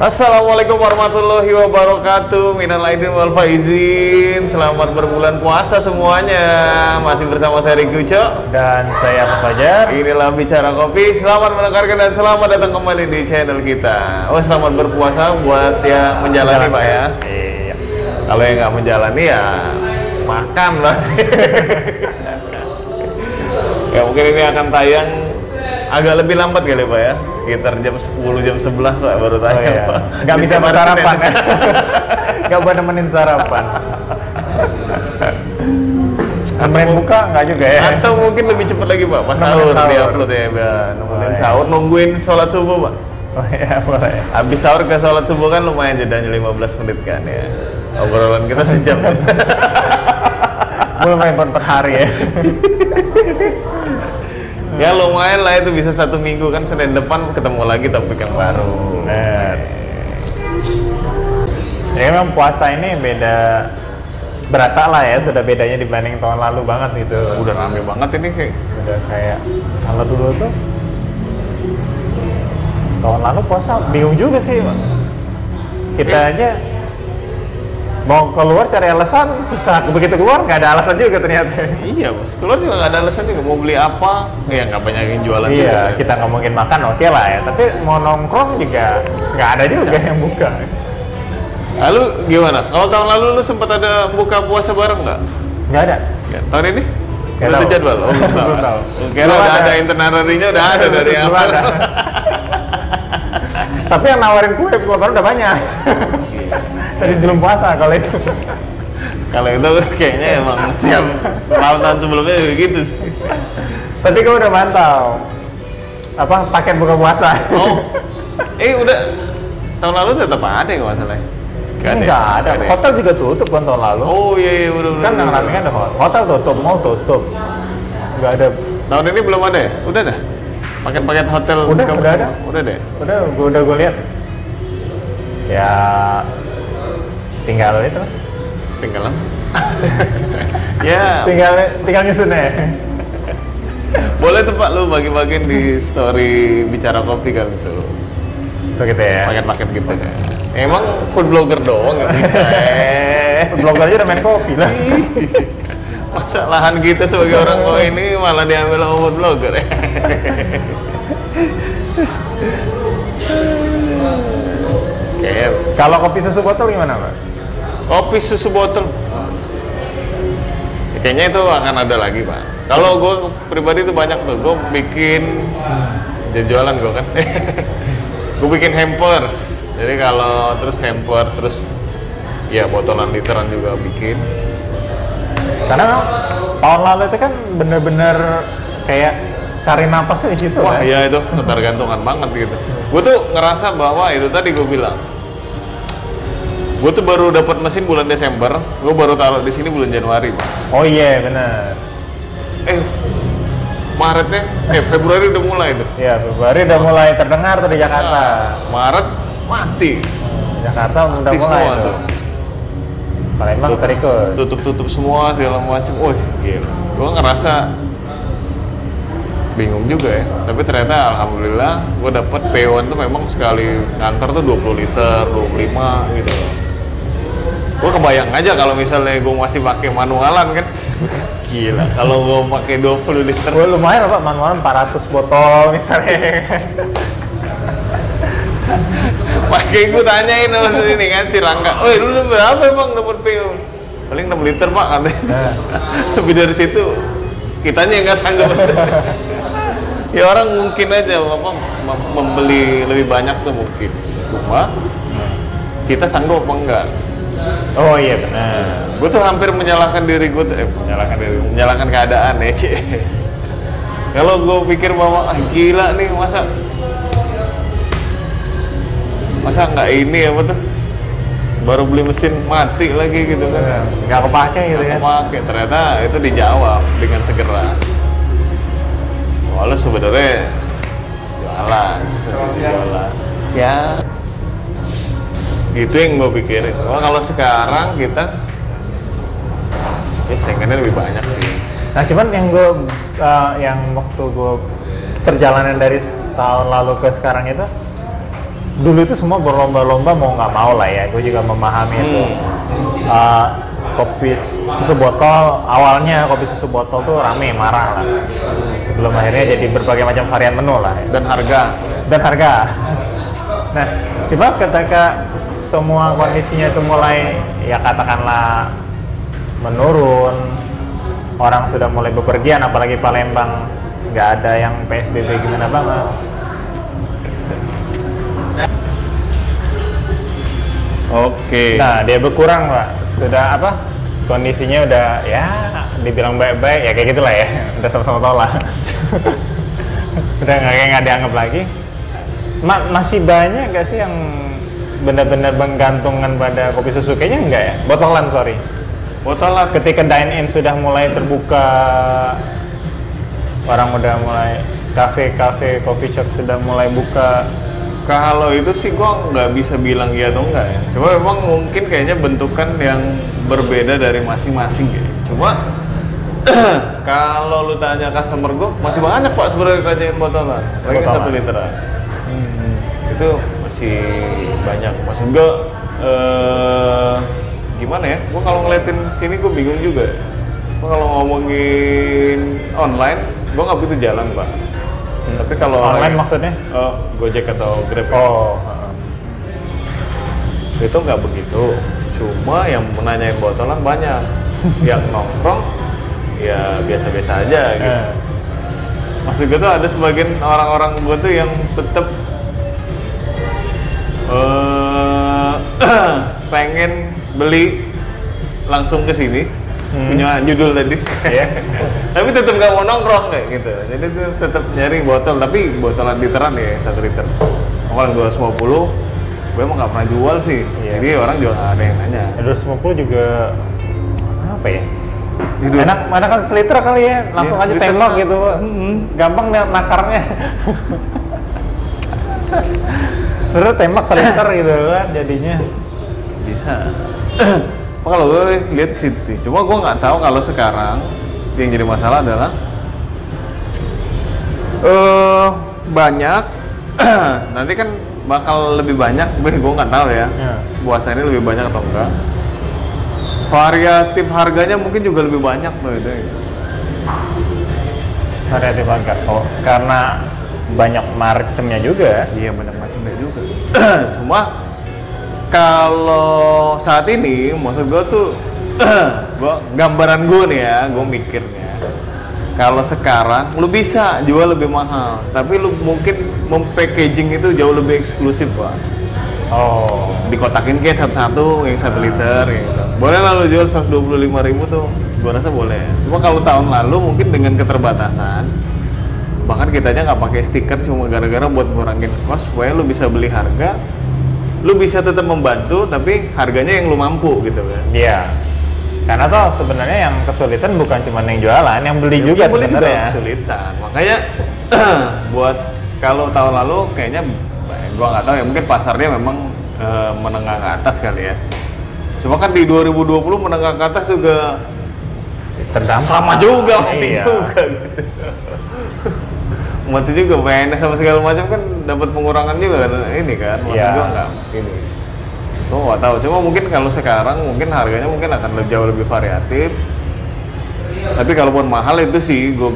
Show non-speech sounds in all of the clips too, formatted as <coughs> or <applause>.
Assalamualaikum warahmatullahi wabarakatuh. Minal aidin wal faizin. Selamat berbulan puasa semuanya. Masih bersama saya Riki Uco Dan saya Ahmad Fajar. Inilah Bicara Kopi. Selamat mendengarkan dan selamat datang kembali di channel kita. Oh selamat berpuasa buat yang menjalani Pak ya. Iya. Kalau yang nggak menjalani ya makan lah. <laughs> Ya mungkin ini akan tayang agak lebih lambat kali Pak ya Sekitar jam 10, jam 11 Pak baru Oh tayang iya. Pak Nggak Di bisa bersarapan ya. Nggak buat nemenin sarapan. Nemenin buka nggak juga ya? Atau mungkin lebih cepat lagi Pak, pas sahur sahur. di upload ya. Nemenin Oh, iya. sahur, nungguin sholat subuh Pak. Oh iya boleh. Habis sahur ke sholat subuh kan lumayan jedanya 15 menit kan ya. Obrolan kita sejam. <laughs> Main per hari ya. <laughs> ya lumayan lah itu bisa satu minggu kan Senin depan ketemu lagi topik yang baru. Bener. Ya memang puasa ini beda berasa lah ya sudah bedanya dibanding tahun lalu banget gitu. Udah rame banget ini kayak Udah kayak kalau dulu tuh tahun lalu puasa bingung juga sih kita aja mau keluar cari alasan susah begitu keluar nggak ada alasan juga ternyata Iya bos, keluar juga nggak ada alasan juga mau beli apa, ya nggak banyak yang jualan juga. iya kan. kita ngomongin makan oke lah ya tapi mau nongkrong juga nggak ada juga yang buka Lalu gimana? Kalau tahun lalu lu sempat ada buka puasa bareng nggak? nggak ada Ya, tahun ini? Nggak Udah ada tahu. jadwal? Oh, belum <laughs> tahu. Tahu. Kira udah ada. <laughs> ada itinerary-nya udah ada dari ada. tapi yang nawarin kue kue baru udah banyak <laughs> dari sebelum puasa kalau itu Kalau itu kayaknya emang siap tahun-tahun sebelumnya juga gitu sih. tapi kau udah mantau apa paket buka puasa Oh, eh udah tahun lalu tetap ada ya nggak masalah. Ini nggak ada. ya? Hotel juga tutup kan tahun lalu. Oh iya iya udah udah. kan yang rame kan ada hotel. Hotel tutup, mau tutup. Nggak ada. Tahun ini belum ada ya? Udah dah. Paket-paket hotel Udah, udah ada. Udah deh. Udah, gua udah gue lihat. Ya tinggal itu. Tinggal <laughs> ya, Tinggal tinggal nyusun ya. boleh tuh Pak lu bagi-bagiin di story bicara kopi kan itu. Tuh gitu ya. Paket-paket gitu kan. Emang food blogger doang nggak bisa. eh. Blogger aja udah main kopi lah. <laughs> Masa lahan kita sebagai orang tua ini malah diambil sama food blogger ya? Kalau kopi susu botol gimana, Pak? Kopi susu botol. Ya, kayaknya itu akan ada lagi pak. Kalau gue pribadi itu banyak tuh, gue bikin jadi jualan gue kan. <laughs> gue bikin hampers. Jadi kalau terus hamper terus ya botolan literan juga bikin. Karena tahun lalu itu kan bener-bener kayak cari napasnya di situ Wah kan. iya itu ketergantungan banget gitu. Gue tuh ngerasa bahwa itu tadi gue bilang, gue tuh baru dapat mesin bulan Desember, gue baru taruh di sini bulan Januari, Pak. Oh iya, bener. Eh Maretnya, eh Februari udah mulai tuh. Iya, Februari udah mulai terdengar tuh di Jakarta. Maret mati, Jakarta udah mati mulai semua tuh. tuh. Palembang Tutup- terikut. Tutup-tutup semua segala macam. Wih, gila. Gue ngerasa bingung juga ya. Tapi ternyata alhamdulillah gue dapet P1 tuh memang sekali ngantar tuh 20 liter, 25 gitu. Gue kebayang aja kalau misalnya gue masih pakai manualan kan. <laughs> Gila, kalau gue pakai 20 liter. Gue lumayan apa manual 400 botol misalnya. Pakai gue tanyain sama ini kan si Rangga. Oh, lu berapa emang dapat PO? Paling 6 liter pak katanya. Nah. <laughs> Lebih dari situ kitanya yang nggak sanggup. <laughs> ya orang mungkin aja apa mem- membeli lebih banyak tuh mungkin. Cuma kita sanggup apa enggak? Oh iya benar. Gue tuh hampir menyalahkan diri gue, eh, menyalahkan diri, menyalahkan keadaan ya, Ci. Kalau gue pikir bahwa ah, gila nih masa masa nggak ini apa tuh? Baru beli mesin mati lagi gitu kan. Nggak kepake gitu kan. pakai ternyata itu dijawab dengan segera. Walau sebenarnya jualan sesi jualan. Ya itu yang gue pikirin. Kalau sekarang kita ya saingannya lebih banyak sih. Nah cuman yang gue uh, yang waktu gue perjalanan dari tahun lalu ke sekarang itu dulu itu semua berlomba-lomba mau nggak mau lah ya. Gue juga memahami itu. Uh, kopi susu botol awalnya kopi susu botol tuh rame marah lah. Sebelum akhirnya jadi berbagai macam varian menu lah ya. Dan harga. dan harga nah coba ketika semua kondisinya itu mulai ya katakanlah menurun orang sudah mulai bepergian apalagi Palembang nggak ada yang PSBB gimana banget Oke. Nah, dia berkurang, Pak. Sudah apa? Kondisinya udah ya dibilang baik-baik ya kayak gitulah ya. Udah sama-sama tau lah. <laughs> udah nggak kayak nggak dianggap lagi. Ma- masih banyak gak sih yang benar-benar menggantungkan pada kopi susu? Kayaknya enggak ya. Botolan, sorry. Botolan. Ketika dine in sudah mulai terbuka, orang udah mulai kafe-kafe, coffee shop sudah mulai buka. Kalau itu sih gua nggak bisa bilang iya atau enggak ya. Cuma memang mungkin kayaknya bentukan yang berbeda dari masing-masing ya. Cuma <clears throat> kalau lu tanya customer gua masih banyak pak sebenarnya kerajaan botolan. Lagi satu liter itu masih banyak. Maksud gua eh, gimana ya? Gua kalau ngeliatin sini gua bingung juga. Gua kalau ngomongin online, gua nggak begitu jalan pak. Tapi kalau Online lagi- maksudnya? Oh, Gojek atau Grab ya? Oh, itu nggak begitu cuma yang menanyain botolan banyak <laughs> yang nongkrong ya biasa-biasa aja gitu eh, maksud gue tuh ada sebagian orang-orang gue tuh yang tetep eh <clears throat> pengen beli langsung ke sini Hmm. punya judul tadi Iya. <laughs> tapi tetep nggak mau nongkrong kayak gitu jadi tuh tetep nyari botol tapi botolan literan ya satu liter awal 250 gue emang nggak pernah jual sih Iya. jadi orang nggak ada yang nanya 250 juga apa ya? Itu. Enak, mana kan seliter kali ya, langsung Iya, aja tembak gitu. Gampang nih nakarnya. <laughs> Seru tembak <coughs> seliter gitu kan jadinya. bisa <coughs> kalau gue lihat ke situ sih cuma gue nggak tahu kalau sekarang yang jadi masalah adalah eh banyak <coughs> nanti kan bakal lebih banyak gue gue nggak tahu ya Ya. puasa ini lebih banyak atau enggak variatif harganya mungkin juga lebih banyak tuh itu Variatif agak. Oh, karena banyak marcemnya juga. iya banyak macamnya juga. <clears throat> Cuma kalau saat ini maksud gue tuh <clears throat> gua gambaran gue nih ya gue mikirnya. Kalau sekarang lu bisa jual lebih mahal. Tapi lu mungkin mempackaging itu jauh lebih eksklusif pak. Oh. dikotakin kayak satu-satu yang satu liter gitu boleh lah lu jual 125 ribu tuh. Gue rasa boleh. Cuma kalau tahun lalu mungkin dengan keterbatasan bahkan kitanya nggak pakai stiker cuma gara-gara buat ngurangin kos supaya lu bisa beli harga lu bisa tetap membantu tapi harganya yang lu mampu gitu kan Iya. Karena toh sebenarnya yang kesulitan bukan cuma yang jualan, yang beli juga Yang beli juga sebenarnya. kesulitan makanya <clears throat> buat kalau tahun lalu kayaknya gua nggak tahu ya mungkin pasarnya memang eh, menengah ke atas kali ya cuma kan di 2020 menengah ke atas juga Terdampak. sama juga mati Iya. juga gitu mati juga PNS sama segala macam kan dapat pengurangan juga kan ini kan maksud Iya. gua nggak ini. Cuma nggak tahu cuma mungkin kalau sekarang mungkin harganya mungkin akan lebih jauh lebih variatif. Tapi kalaupun mahal itu sih gue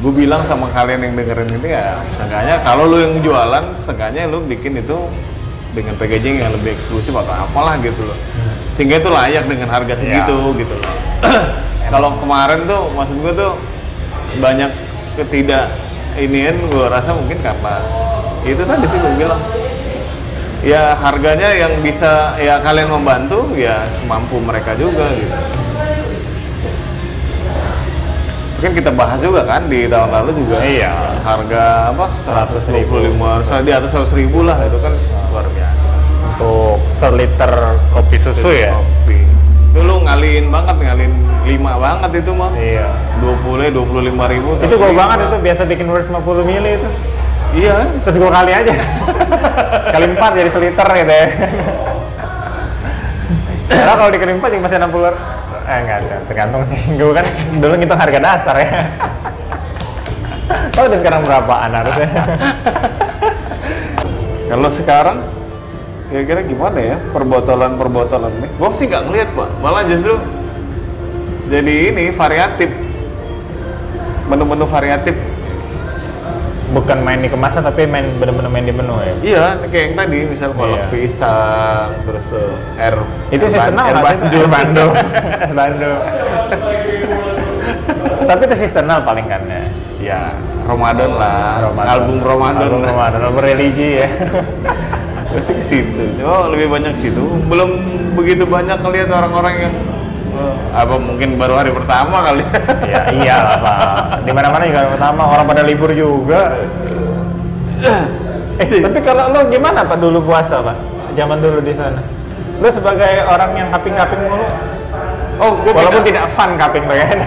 gue bilang sama kalian yang dengerin ini ya seenggaknya kalau lu yang jualan seenggaknya lu bikin itu dengan packaging yang lebih eksklusif atau apalah gitu loh. Sehingga itu layak dengan harga segitu gitu loh. <clears throat> Kalau kemarin tuh maksud gue tuh banyak ketidak inian gue rasa mungkin karena itu tadi sih gue bilang ya harganya yang bisa ya kalian membantu ya semampu mereka juga gitu mungkin kita bahas juga kan di tahun lalu juga Iya. harga apa 125 ribu. harusnya di atas 100 ribu lah itu kan luar biasa Untuk seliter kopi susu ya. Kopi. Itu lu ngaliin banget ngaliin 5 banget itu mah Iya. 20 25 ribu Itu gue banget itu biasa bikin 250 mili itu. iya Terus gue kali aja. <laughs> kali 4 jadi seliter gitu ya. Karena kalau dikali 4 juga masih 60 Eh enggak, enggak. tergantung sih. Gue kan dulu ngitung harga dasar ya. Kalau udah sekarang berapaan harusnya? kalau sekarang kira-kira gimana ya perbotolan-perbotolan nih? Gua sih nggak ngeliat pak, malah justru jadi ini variatif menu-menu variatif. Bukan main di kemasan tapi main bener-bener main di menu ya. Iya, kayak yang tadi misal kolak Iya. pisang, terus eh, air Itu seasonal air? <laughs> Bandung. Air Bandung. Es Bandung. tapi itu seasonal paling kan ya. Ya, Ramadan lah, album Ramadan. Album Ramadan, album religi ya. <laughs> Pasti ke situ. Oh, lebih banyak situ. Belum begitu banyak ngeliat orang-orang yang eh, apa mungkin baru hari pertama kali. ya iya Pak. Di mana-mana juga pertama orang pada libur juga. Eh, tapi kalau lo gimana Pak dulu puasa Pak? Zaman dulu di sana. Lo sebagai orang yang kaping-kaping mulu, oh, gue walaupun pindah, tidak fun kaping bagian.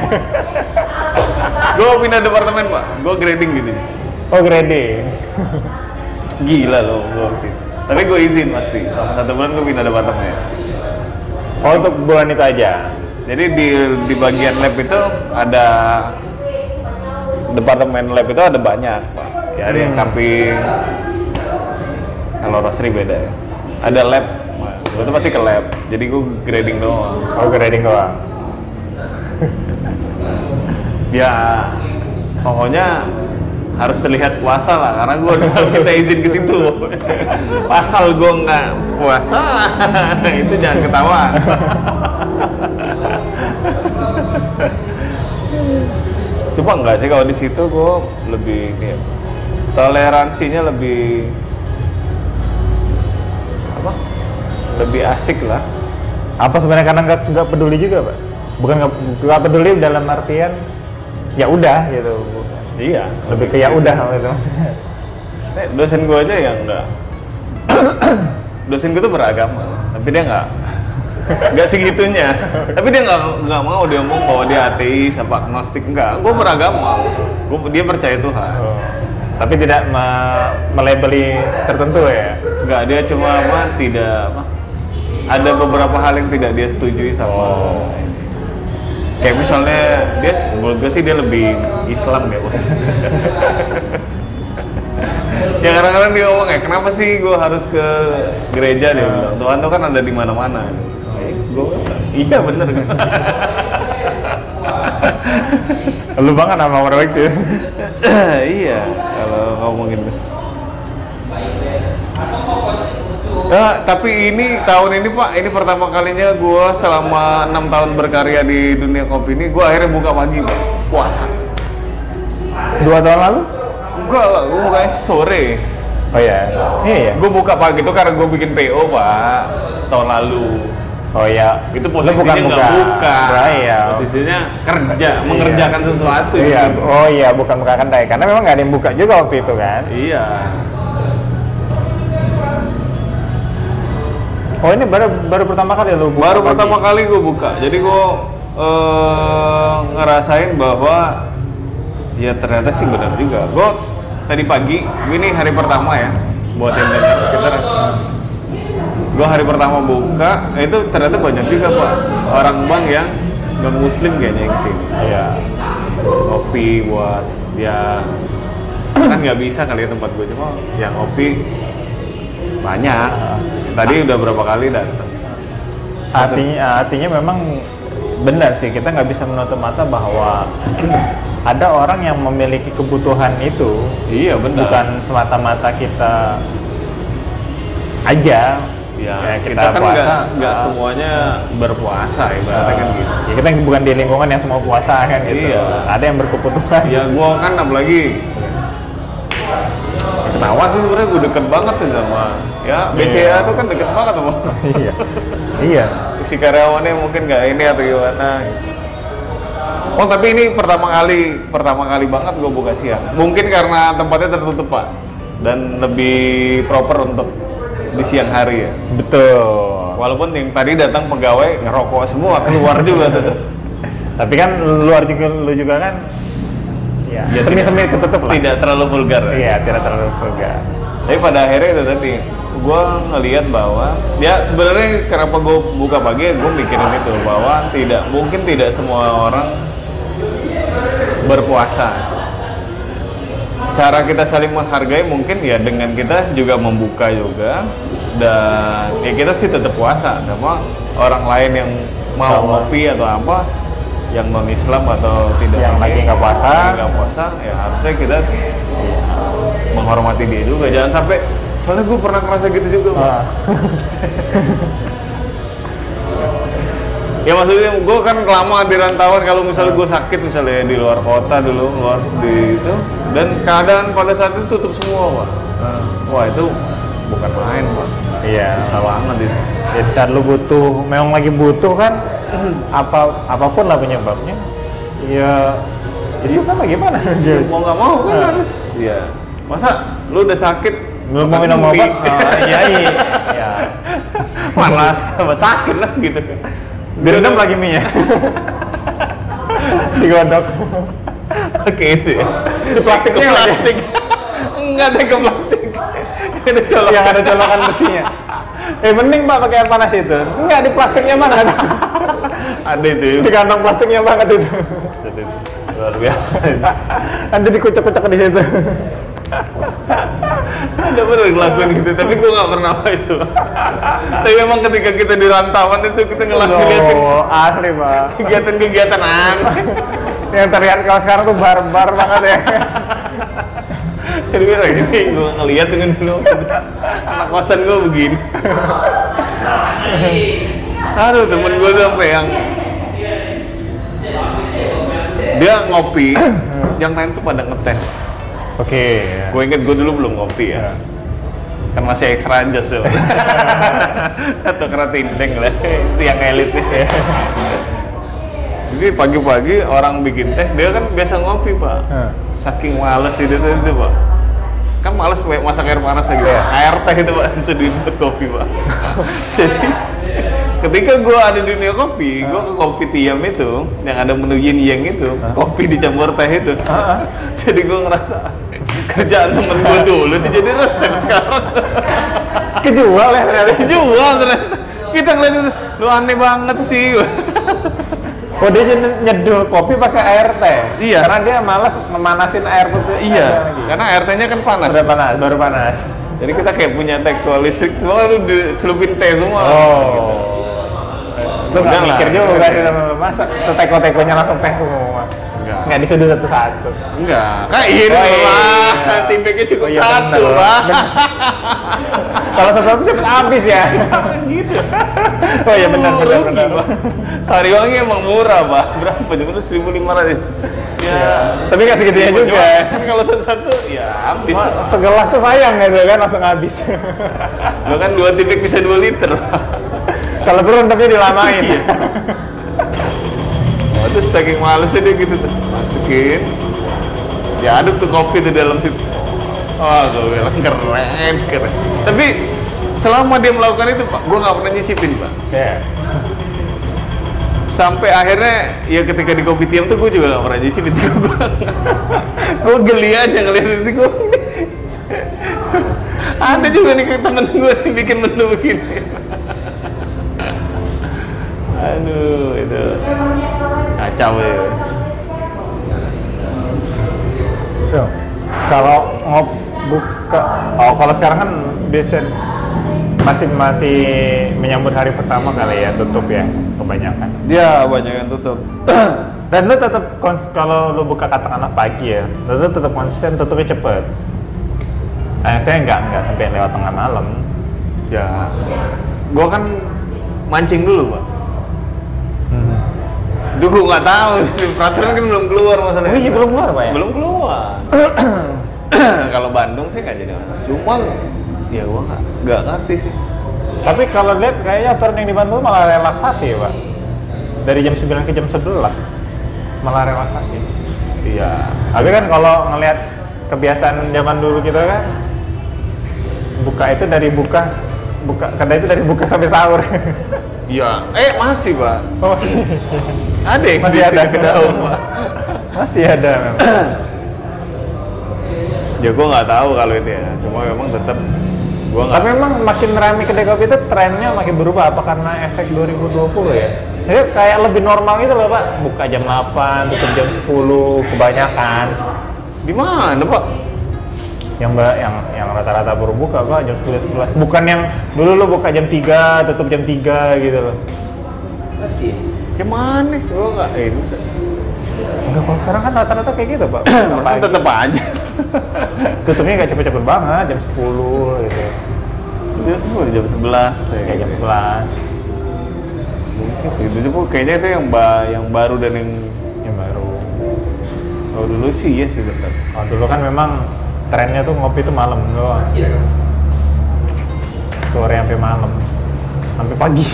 gue pindah departemen pak. Gue grading gini. oh grading. Gila loh, gue sih. Tapi gue izin pasti. Sama satu bulan gue pindah departemen. Oh untuk bulan itu aja. Jadi di di bagian lab itu ada departemen lab itu ada banyak pak. Ya, ada yang Hmm. kaping. Kalau roastery beda ya. Ada lab. Gue tuh pasti ke lab. Jadi gue grading doang. Oh grading doang. Ya pokoknya harus terlihat puasa lah karena gue udah <laughs> minta izin ke situ. <laughs> Pasal gue nggak puasa <laughs> itu jangan ketahuan. Coba nggak sih kalau di situ gue lebih kayak toleransinya lebih apa? Lebih asik lah. Apa sebenarnya karena nggak nggak peduli juga Pak? Bukan nggak peduli dalam artian ya udah gitu. Iya. Lebih ke ya udah gitu. Eh, dosen gue aja yang enggak. <coughs> Dosen gue tuh beragama tapi dia nggak nggak segitunya. Tapi dia nggak nggak mau dia ngomong bahwa dia ateis apa agnostik enggak. Gue beragama. Gue dia percaya Tuhan. Oh. Tapi tidak me- melabeli tertentu ya. enggak dia cuma apa tidak apa? Ada beberapa hal yang tidak dia setujui sama kayak misalnya dia menurut gue sih dia lebih Islam ya bos. <laughs> Ya kadang-kadang dia ngomong ya kenapa sih gue harus ke gereja dia bilang Tuhan tuh kan ada di mana-mana. Eh, gue iya bener. Kan Lu banget sama orang itu. <laughs> iya kalau ngomongin Ya, tapi ini tahun ini Pak, ini pertama kalinya gue selama enam tahun berkarya di dunia kopi ini, gue akhirnya buka pagi Pak, puasa. Dua tahun lalu? Enggak lah, gue bukanya sore. Oh iya. Iya ya. Gue buka pagi itu karena gue bikin PO Pak, tahun lalu. Oh iya. Itu posisinya nggak buka, Oh, iya. posisinya kerja, mengerjakan sesuatu. Iya. gitu. Oh iya, bukan buka kedai karena memang nggak ada yang buka juga waktu itu kan. Iya. Oh ini baru baru pertama kali lu buka Baru pagi? pertama kali gue buka, jadi gue eh, ngerasain bahwa ya ternyata sih benar juga. Gue tadi pagi, ini hari pertama ya, buat yang dengar kita. Gue hari pertama buka, itu ternyata banyak juga pak orang bank yang non muslim kayaknya yang ke sini. Iya. Ngopi buat ya kan nggak bisa kali ya tempat gue cuma yang ngopi banyak. Tadi udah berapa kali datang. Artinya artinya memang benar sih kita nggak bisa menutup mata bahwa ada orang yang memiliki kebutuhan itu Iya benar. bukan semata-mata kita aja Ya, Ya, kita, kita kan puasa, nggak semuanya berpuasa ibaratnya kan gitu. ya kita bukan di lingkungan yang semua puasa kan gitu Iya. ada yang berkebutuhan Ya gua kan apalagi ketawa sih sebenarnya gue deket banget tuh sama ya BCA Iya. tuh kan deket banget sama <laughs> iya iya si karyawannya mungkin nggak ini atau gimana. Oh tapi ini pertama kali pertama kali banget gue buka siang. Mungkin karena tempatnya tertutup pak dan lebih proper untuk di siang hari ya. betul Walaupun yang tadi datang pegawai ngerokok semua keluar juga tuh. <laughs> tapi kan luar juga lu juga kan ya, Ya, semi-semi ketutup lah Tidak terlalu vulgar. iya tidak terlalu vulgar Tapi pada akhirnya itu tadi, gue ngelihat bahwa ya sebenarnya kenapa gue buka pagi, gue mikirin itu bahwa tidak mungkin tidak semua orang berpuasa. Cara kita saling menghargai mungkin ya dengan kita juga membuka juga dan ya kita sih tetap puasa sama orang lain yang mau ngopi atau apa yang non Islam atau tidak Yang lagi nggak puasa. nggak puasa ya harusnya kita ya, menghormati dia juga jangan sampai soalnya gue pernah ngerasa gitu juga. Ah. <laughs> ya maksudnya gue kan lama di rantauan kalau misalnya gue sakit misalnya di luar kota dulu luar di itu dan keadaan pada saat itu tutup semua pak wah itu bukan main pak Iya. susah banget itu Ya, di saat lu butuh, memang lagi butuh kan, <clears throat> apa apa pun lah penyebabnya, ya, ya susah lah gimana? Ya, mau nggak mau kan harus ya masa lu udah sakit Belum mau minum obat? Oh, iya, iya. <laughs> ya. panas tambah sakit lah gitu Direndam lagi mie nya. <laughs> Digodok. pakai itu ya Di plastiknya plastik enggak ada ke plastik ada colokan. Yang ada colokan besinya. Eh mending pak pakai air panas itu. Enggak di plastiknya banget. ada itu ya. di kantong plastiknya banget itu. Luar biasa. Nanti dikucek-kucek di situ. ada pernah ngelakuin gitu tapi gue nggak pernah apa itu tapi memang ketika kita di rantauan itu kita ngelakuin Oh, asli pak. kegiatan-kegiatan aneh Yang terlihat kalau sekarang tuh barbar banget ya. <laughs> jadi kayak gini gue ngeliat dengan dulu. Anak kosan gue begini. Aduh temen gue tuh sampai yang dia ngopi. <clears throat> Yang lain tuh pada ngeteh. Oke. gue inget gue dulu belum ngopi ya. Kan masih extra aja sih. <laughs> Atau kera tindeng lah. Itu yang elit. Nih <laughs> jadi pagi-pagi orang bikin teh dia kan biasa ngopi pak. Saking males itu tuh pak kan males masak air panas lagi pak. Air teh itu pak. <laughs> Diseduhin buat kopi pak. <laughs> Jadi ketika gue ada di dunia kopi gue ke kopi tiam itu yang ada menu yin yang itu kopi dicampur teh itu. <laughs> Jadi gue ngerasa kerjaan temen gue dulu dia jadi resep sekarang. Kejual ya ternyata. jual ternyata. Kita ngeliat itu lu aneh banget sih Oh dia nyed- nyeduh kopi pakai air teh. Iya. Karena dia malas memanasin air putih. iya lagi. karena air tehnya kan panas Udah panas, baru panas. jadi kita kayak punya teknik listrik cuma lu dicelupin teh semua Oh. Lu Udah nggak mikir juga sih masa seteko-tekonya langsung teh semua. Enggak. Nggak diseduh satu-satu. enggak kayak ini Oh, iya. lah timbeknya cukup Oh, iya, satu Bener. Kalau satu-satu cepet habis ya. gitu <laughs> Oh iya benar Oh, benar rugi, benar. Pak. Sariwangi emang murah pak berapa cuma tuh seribu lima ratus ya Tapi nggak segitunya cuma- juga. kan kalau satu-satu ya habis Wah, Segelas tuh sayang gitu kan langsung habis. <laughs> lo kan dua timbek bisa dua liter <laughs> Kalau perlu tapi dilamain. Iya. Oh, terus saking malesnya dia gitu tuh masukin diaduk tuh kopi tuh dalam situ wah gue bilang keren keren tapi selama dia melakukan itu pak gue nggak pernah nyicipin pak. Ya. sampai akhirnya ya ketika di kopi tiam tuh gue juga gak pernah nyicipin <laughs> gue geli aja ngeliat itu gue <laughs> ada juga nih temen gue nih bikin menu begini. <laughs> Aduh itu. Kacau ya. Kalau ngop buka, oh kalau sekarang kan biasa masih masih menyambut hari pertama kali ya tutup ya kebanyakan. dia banyak yang tutup <clears throat> Dan lu tetap kalau lu buka katakanlah pagi ya, lu tetap konsisten tutupnya cepet. Eh, saya nggak nggak sampai lewat tengah malam. ya gue kan mancing dulu pak Duh, nggak tahu. <laughs> Peraturan kan belum keluar masalahnya. Oh iya belum keluar pak ya? Belum keluar. <clears throat> Kalau Bandung sih nggak jadi masalah. Cuma ya gua nggak nggak ngerti sih. Tapi kalau lihat kayaknya aturan yang di Bandung malah relaksasi ya pak. Dari jam 9 ke jam 11 malah relaksasi. Iya. Tapi kan kalau ngelihat kebiasaan zaman dulu kita kan buka itu dari buka buka kedai itu dari buka sampai sahur. <laughs> Iya. Eh masih pak. Oh, masih, Ada yang Masih ada. sini ke daun pak. <laughs> masih ada memang. <clears throat> Ya gua nggak tahu kalau itu ya. Cuma memang tetap gua. Tapi memang makin ramai kedai kopi itu trennya makin berubah apa karena efek 2020 ya? Jadi kayak lebih normal gitu loh pak, buka jam 8, tutup jam 10, kebanyakan. Di mana pak? yang ba- yang yang rata-rata baru buka pak jam 10 11 bukan yang dulu lu buka jam 3 tutup jam 3 gitu loh Masih. Ya mana? Gue nggak ini. enggak kalau sekarang kan rata-rata kayak gitu pak <clears throat> Masa Pagi. tetep aja. Tutupnya nggak cepet-cepet banget jam 10 gitu Jam sepuluh, jam sebelas. kayak jam 11 Mungkin. Itu kayaknya itu yang ba yang baru dan yang yang baru kalau dulu sih iya sih betul. kalau dulu kan memang trennya tuh ngopi tuh malam doang Masih lah. sore sampai malam sampai pagi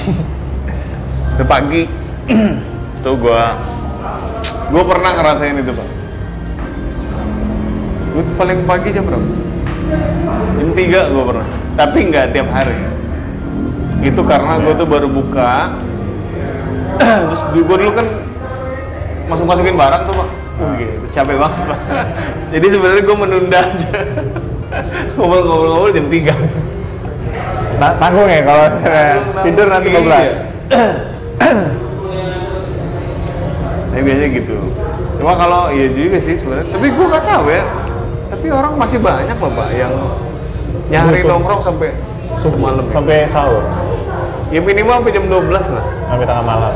Udah pagi. <clears throat> tuh gua gua pernah ngerasain itu, Pak. Gua paling pagi jam berapa? Jam 3 gua pernah. Tapi nggak tiap hari. Itu karena gua tuh baru buka. <clears throat> Terus gua dulu kan masuk-masukin barang tuh, Pak. Oh, gitu. Capek banget, Pak. <laughs> Jadi sebenarnya gua menunda aja. <laughs> Ngobrol-ngobrol jam 3. nah, tanggung ya kalau tidur nanti 12 Iya. Nah, <clears throat> biasanya gitu. Cuma kalau iya juga sih sebenarnya. Tapi gua nggak tahu ya. Tapi orang masih banyak loh pak yang nyari Betul. nongkrong sampai semalam. ya. sampai sahur Ya minimal sampai jam 12 lah. sampai tengah malam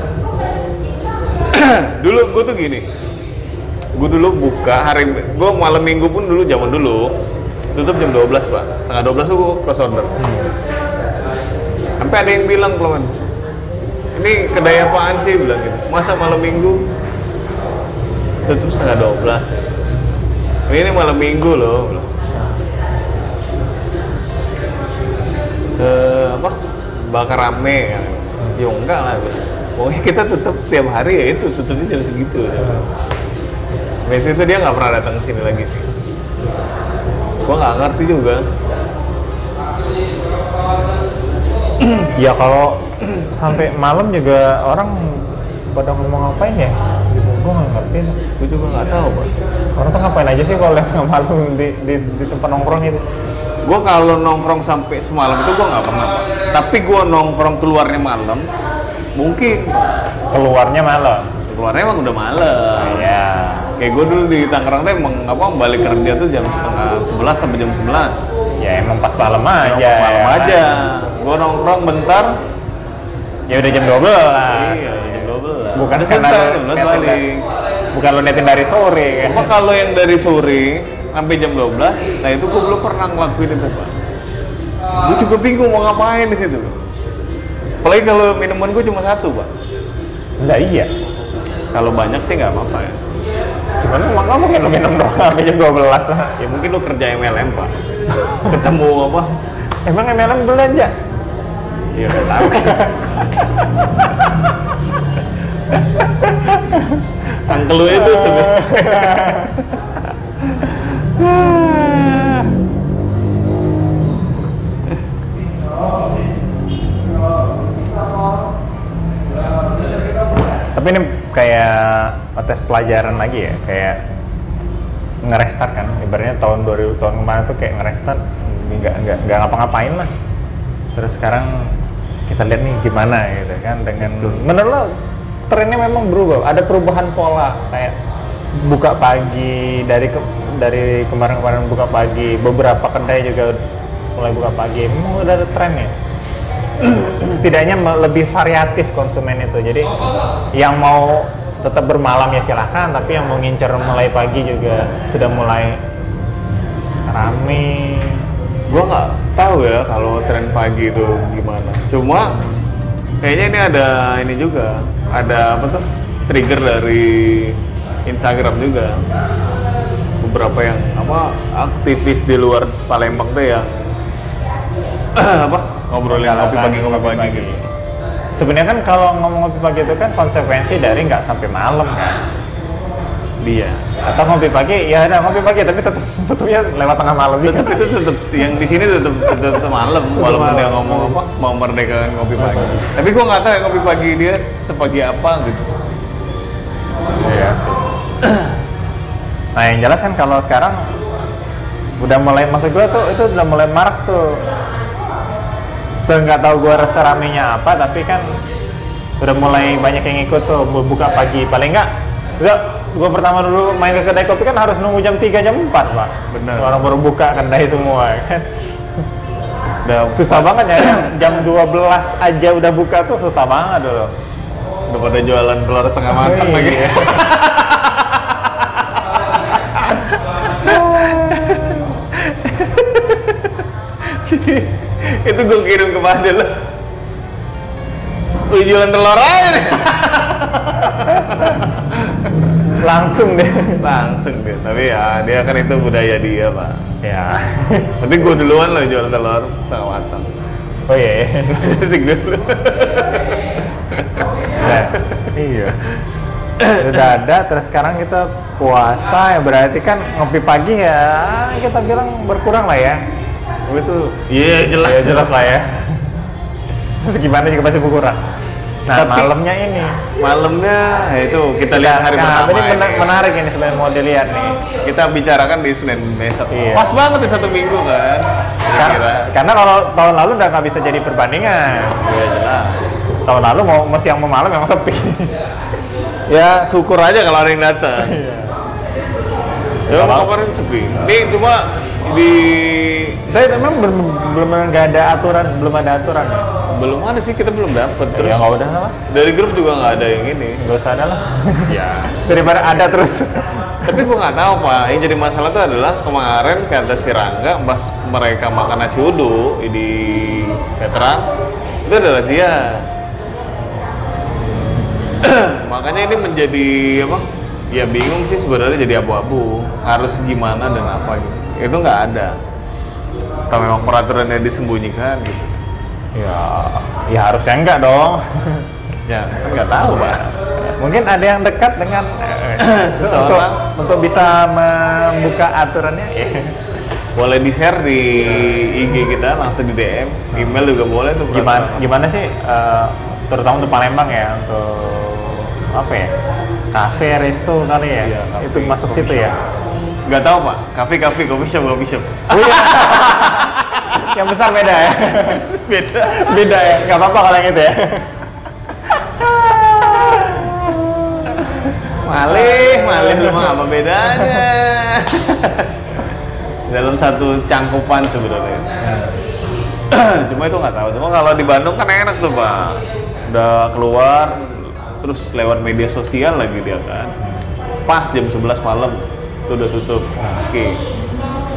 dulu gua tuh gini. Gua dulu buka hari gua malam minggu pun dulu zaman dulu tutup jam 12 pak. Setengah 12 tuh gua close order. Sampai ada yang bilang keluar ini kedai apaan sih bilang gitu. Masa malam minggu tutup setengah 12 ya? Ini malam minggu loh. Ke apa? Bakar rame. Ya enggak lah. Pokoknya kita tutup tiap hari ya itu tutupnya jam segitu. Biasanya itu dia nggak pernah datang ke sini lagi sih. Gua nggak ngerti juga. <clears throat> ya kalau <clears throat> sampai malam juga orang pada ngomong ngapain ya gue nggak ngerti. Gue juga nggak tahu, Pak. Orang tuh ngapain aja sih kalau lihat tengah malam di, di, di tempat nongkrong itu Gue kalau nongkrong sampai semalam itu gue nggak pernah. Tapi gue nongkrong keluarnya malam, mungkin. keluarnya malam Keluarnya emang udah malam. ya Kayak gue dulu di Tangerang tuh emang apa balik kerja tuh jam setengah sebelas sampai jam sebelas. ya emang pas malam aja Emang malam ya. aja. Gue nongkrong bentar. ya udah jam 12 Iya, jam dua belas. bukan karena selesai, jam 12 netin balik. Bukan lo netin dari sore kan Cuma kalau yang dari sore sampai jam 12, nah itu gue belum pernah ngelakuin itu, Pak. Gue juga bingung mau ngapain di situ. Apalagi kalau minuman gue cuma satu, Pak. enggak iya Kalau banyak sih nggak apa-apa ya. cuman emang nggak mungkin lo minum doang sampai jam 12 Ya mungkin lo kerja MLM, Pak. Ketemu apa? emang MLM belanja Ya nggak tahu. <laughs> Angkel lu itu tuh. Tapi ini kayak tes pelajaran lagi ya, kayak ngerestart kan. Ibaratnya tahun 2000 tahun kemarin tuh kayak ngerestart nggak nggak nggak ngapa-ngapain lah. Terus sekarang kita lihat nih gimana gitu kan dengan menurut lo trennya memang berubah. Ada perubahan pola kayak buka pagi dari ke, dari kemarin-kemarin buka pagi, beberapa kedai juga mulai buka pagi. Memang udah ada trennya <clears throat> setidaknya lebih variatif konsumen itu. Jadi yang mau tetap bermalam ya silahkan, tapi yang mau ngincer mulai pagi juga sudah mulai rame. Gua nggak tahu ya kalau tren pagi itu gimana. Cuma kayaknya ini ada ini juga, ada apa tuh trigger dari Instagram juga. Beberapa yang apa aktivis di luar Palembang tuh yang <clears throat> apa ngobrolin ngopi pagi ngopi pagi gitu. Sebenarnya kan kalau ngomong ngopi pagi itu kan konsekuensi dari nggak sampai malam kan. Dia. Atau ngopi pagi, ya ada ngopi pagi tapi tetap <laughs> tutupnya lewat tengah malam. Tetap itu tetap yang di sini tetap tetap, <laughs> malam walaupun malam. dia ngomong apa mau merdekakan ngopi pagi. Tapi gua nggak tahu ya ngopi pagi dia sepagi apa gitu. Iya sih. <clears throat> Nah yang jelas kan kalau sekarang udah mulai maksud gua tuh itu udah mulai marak tuh. Seenggak tahu gua rasa ramenya apa tapi kan udah mulai banyak yang ikut tuh bu- buka pagi paling enggak udah gua pertama dulu main ke kedai kopi kan harus nunggu jam 3 jam 4 pak Bener. orang baru buka kedai semua kan Udah <laughs> susah banget ya jam 12 aja udah buka tuh susah banget dulu udah pada jualan telur setengah matang Iya. lagi. <laughs> itu gue kirim ke Padel Wih jualan telur aja. <laughs> langsung deh. Langsung deh, tapi ya dia kan itu budaya dia pak. Ya. <laughs> Tapi gue duluan loh jual telur matang oh iya iya. <laughs> Asik dulu. Nah, iya. Udah ada terus sekarang kita puasa ya berarti kan ngopi pagi ya kita bilang berkurang lah ya. Gue tuh, iya jelas. Ya jelas lah ya. Terus gimana juga pasti berkurang nah Tapi- malamnya ini. Malamnya ya itu kita lihat hari nah, pertama ini mena- ini. menarik ini sebenarnya mau dilihat nih. Kita bicarakan di Senin besok. Iya. Pas banget di satu minggu kan Kar- Kira karena kalau tahun lalu udah nggak bisa jadi perbandingan. Iya jelas. Tahun lalu mau mau siang mau malam memang sepi. <laughs> Ya syukur aja kalau ada yang datang. Iya. Ya kemarin sepi. Ini cuma di tapi memang belum belum nggak ada aturan belum ada aturan. ya belum ada sih kita belum dapet. Terus ya nggak udah lah dari grup juga nggak ada yang ini. Nggak usah ada lah. <laughs> Ya. Daripada ada terus. Tapi gua nggak tahu pak. Yang jadi masalah itu adalah kemarin kata si Rangga pas mereka makan nasi uduk di veteran itu ada razia. <clears throat> Makanya ini menjadi apa? Ya bingung sih sebenarnya jadi abu-abu. Harus gimana dan apa gitu. Itu nggak ada. Atau memang peraturannya disembunyikan gitu ya ya harusnya enggak dong. <laughs> Ya. Kan nggak tahu pak. Mungkin ada yang dekat dengan eh, Seseorang. untuk, untuk bisa membuka aturannya. Ya. boleh di share di IG kita langsung di DM email juga boleh tuh gimana gimana sih eh, terutama untuk Palembang ya untuk apa ya kafe resto kali ya? Iya, kafe, itu masuk situ ya? nggak tahu pak. Kafe kafe kopi shop kopi shop. Oh iya <laughs> yang besar beda ya? Beda. Beda ya? Nggak apa-apa kalau yang itu ya? Malih malih lu mah apa bedanya? Dalam satu cangkupan sebenarnya. <clears throat> Cuma itu nggak tahu. Cuma kalau di Bandung kan enak tuh pak. Udah keluar terus lewat media sosial lagi dia kan. Pas jam 11 malam itu udah tutup. Oke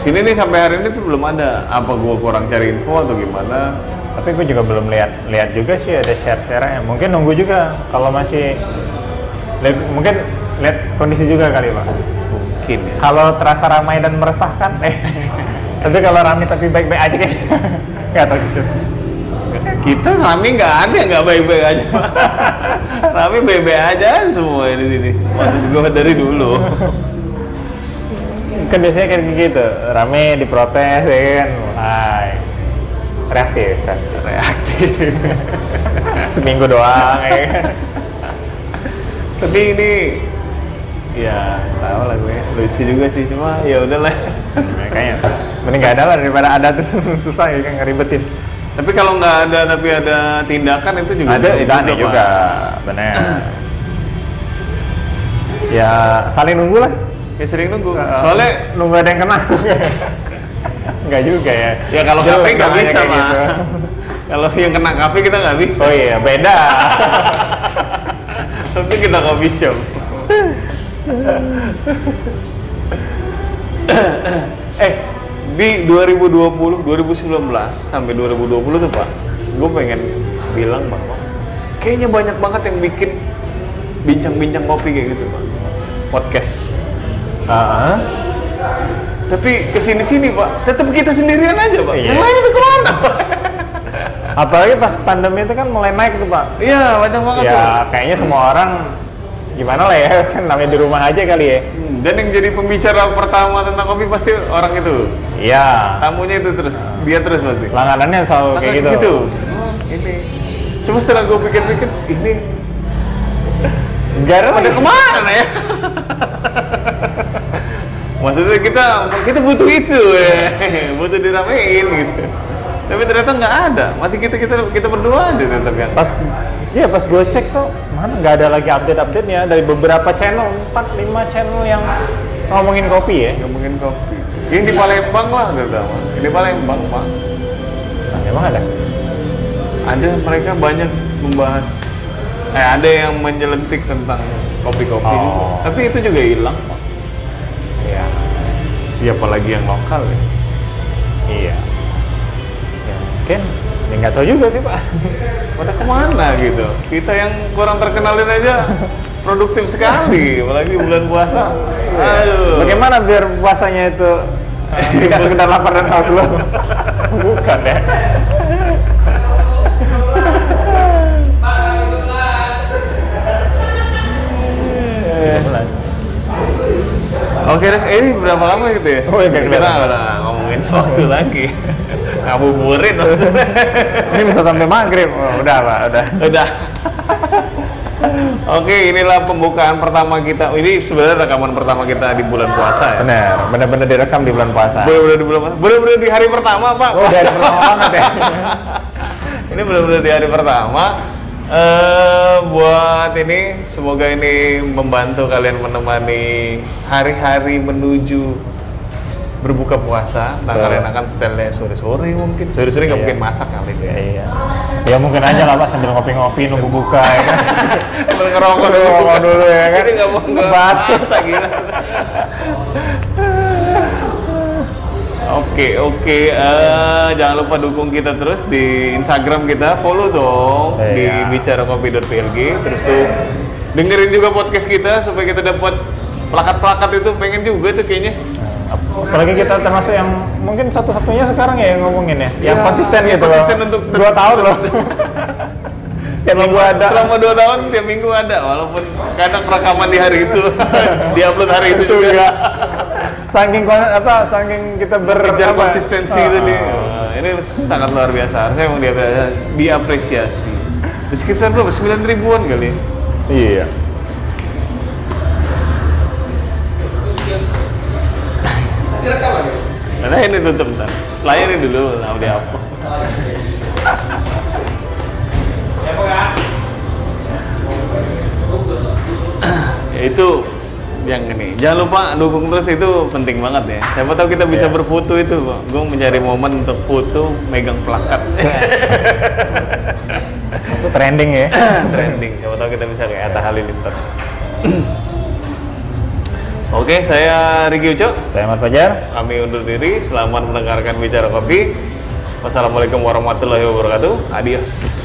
sini nih sampai hari ini tuh belum ada. Apa gua kurang cari info atau gimana? Tapi gue juga belum lihat lihat juga sih ada share share mungkin nunggu juga kalau masih mungkin lihat kondisi juga kali pak. Mungkin ya. Kalau terasa ramai dan meresahkan eh. <laughs> Tapi kalau ramai tapi baik-baik aja. Kayak nggak tahu gitu. Kita Rami nggak ada nggak baik-baik aja <laughs> Rami baik-baik aja semua di sini. Maksud gue dari dulu kan biasanya kayak gitu rame diprotes ya kan? Mulai reaktif kan? Reaktif. <laughs> Seminggu doang ya kan? Tapi ini ya tahu lah gue. Lucu juga sih cuma ya udahlah. Makanya. Mending nggak ada lah daripada ada tuh <laughs> susah ya kan ngeribetin. Tapi kalau nggak ada tapi ada tindakan itu juga ada itu aneh Pak. juga. Benar ya saling nunggu lah ya sering nunggu. Soalnya nunggu ada yang kena. Nggak juga ya. Ya kalau kafe nggak bisa mah gitu. kalau yang kena kafe kita nggak bisa. Oh iya beda. <laughs> Tapi kita kopi <coughs> shop eh di 2020 2019 sampai 2020 tuh pak gue pengen bilang bahwa kayaknya banyak banget yang bikin bincang-bincang kopi kayak gitu pak. Podcast Ah, tapi ke sini-sini pak. Tetap kita sendirian aja pak. Iya. yang lain itu ke mana? <laughs> Apalagi pas pandemi itu kan mulai naik tuh pak. Iya banyak banget tuh. ya kayaknya semua orang gimana lah ya kan namanya di rumah aja kali ya. Hmm, dan yang jadi pembicara pertama tentang kopi pasti orang itu. Iya. Tamunya itu terus dia terus pasti. Langganannya selalu Maka kayak gitu. situ. Oh, ini. Cuma setelah gue pikir-pikir ini Gak ada pada ke mana ya <laughs> maksudnya kita kita butuh itu ya <laughs> butuh diramein gitu Tapi ternyata nggak ada. Masih kita kita kita berdua aja tetap yang. Pas iya pas gue cek tuh mana nggak ada lagi update-update nya dari beberapa channel 4 5 channel yang ngomongin kopi ya. ngomongin kopi. Yang di Palembang lah terutama. Di Palembang pak. Nah, emang ada? Ada mereka banyak membahas. Eh ada yang menyelentik tentang kopi-kopi Oh. juga. Tapi itu juga hilang pak. Iya. Ya apalagi yang lokal ya. Iya. Ya, mungkin ya nggak tahu juga sih pak. Pada ke mana gitu? Kita yang kurang terkenalin aja produktif sekali, apalagi bulan puasa. Aduh. Bagaimana biar puasanya itu <laughs> tidak sekedar lapar dan haus? <laughs> Bukan ya? Oke deh, ini berapa lama gitu ya? Oh, iya, Kita udah ngomongin waktu lagi. <laughs> Ngabuburit maksudnya. Ini bisa sampai maghrib. Oh, udah pak, udah. Udah. Oke, inilah pembukaan pertama kita. Ini sebenarnya rekaman pertama kita di bulan puasa ya. Benar, benar-benar direkam di bulan puasa. Bener-bener di bulan puasa. Bener-bener di hari pertama, Pak. Oh, dari pertama banget ya. <laughs> ini benar-benar di hari pertama. Eh buat ini semoga ini membantu kalian menemani hari-hari menuju berbuka puasa. Nah, Betul. kalian akan setelnya sore-sore mungkin. Sore-sore nggak Iya. mungkin masak kali ya. Iya. Ya mungkin aja lah pak sambil ngopi-ngopi nunggu buka ya kan. <laughs> Sambil ngerokok dulu. Dulu ya kan. Ini nggak mau masak gila. <laughs> Oke oke, Eh, jangan lupa dukung kita terus di Instagram kita, follow dong di Iya. bicarakopi.plg. Terus tuh dengerin juga podcast kita supaya kita dapat plakat-plakat itu pengen juga tuh kayaknya. Apalagi kita termasuk yang mungkin satu-satunya sekarang ya yang ngomongin ya, yang Iya, konsisten yang gitu konsisten loh. untuk dua tahun loh. <laughs> Tiap minggu ada. Selama dua tahun tiap minggu ada, walaupun kadang rekaman di hari itu, <laughs> diupload hari itu juga. Saking apa saking kita ber Kejar apa, konsistensi ah, itu nih. Ini sangat luar biasa. Harusnya emang diapresiasi. diapresiasi. Di sekitar berapa? 9 ribuan kali. ya? Iya. Nah ini tutup ntar. Layani dulu, nah udah apa? ya itu yang ini. Jangan lupa dukung terus itu penting banget ya. Siapa tahu kita bisa Iya. berfoto itu, gue mencari momen untuk foto, megang plakat. <laughs> Masuk trending ya. <coughs> trending. Siapa tahu kita bisa kayak Atta Halilintar. <coughs> Oke, saya Riki Ucok. Saya Ahmad Fajar. Kami undur diri. Selamat mendengarkan bicara kopi. Wassalamualaikum warahmatullahi wabarakatuh. Adios.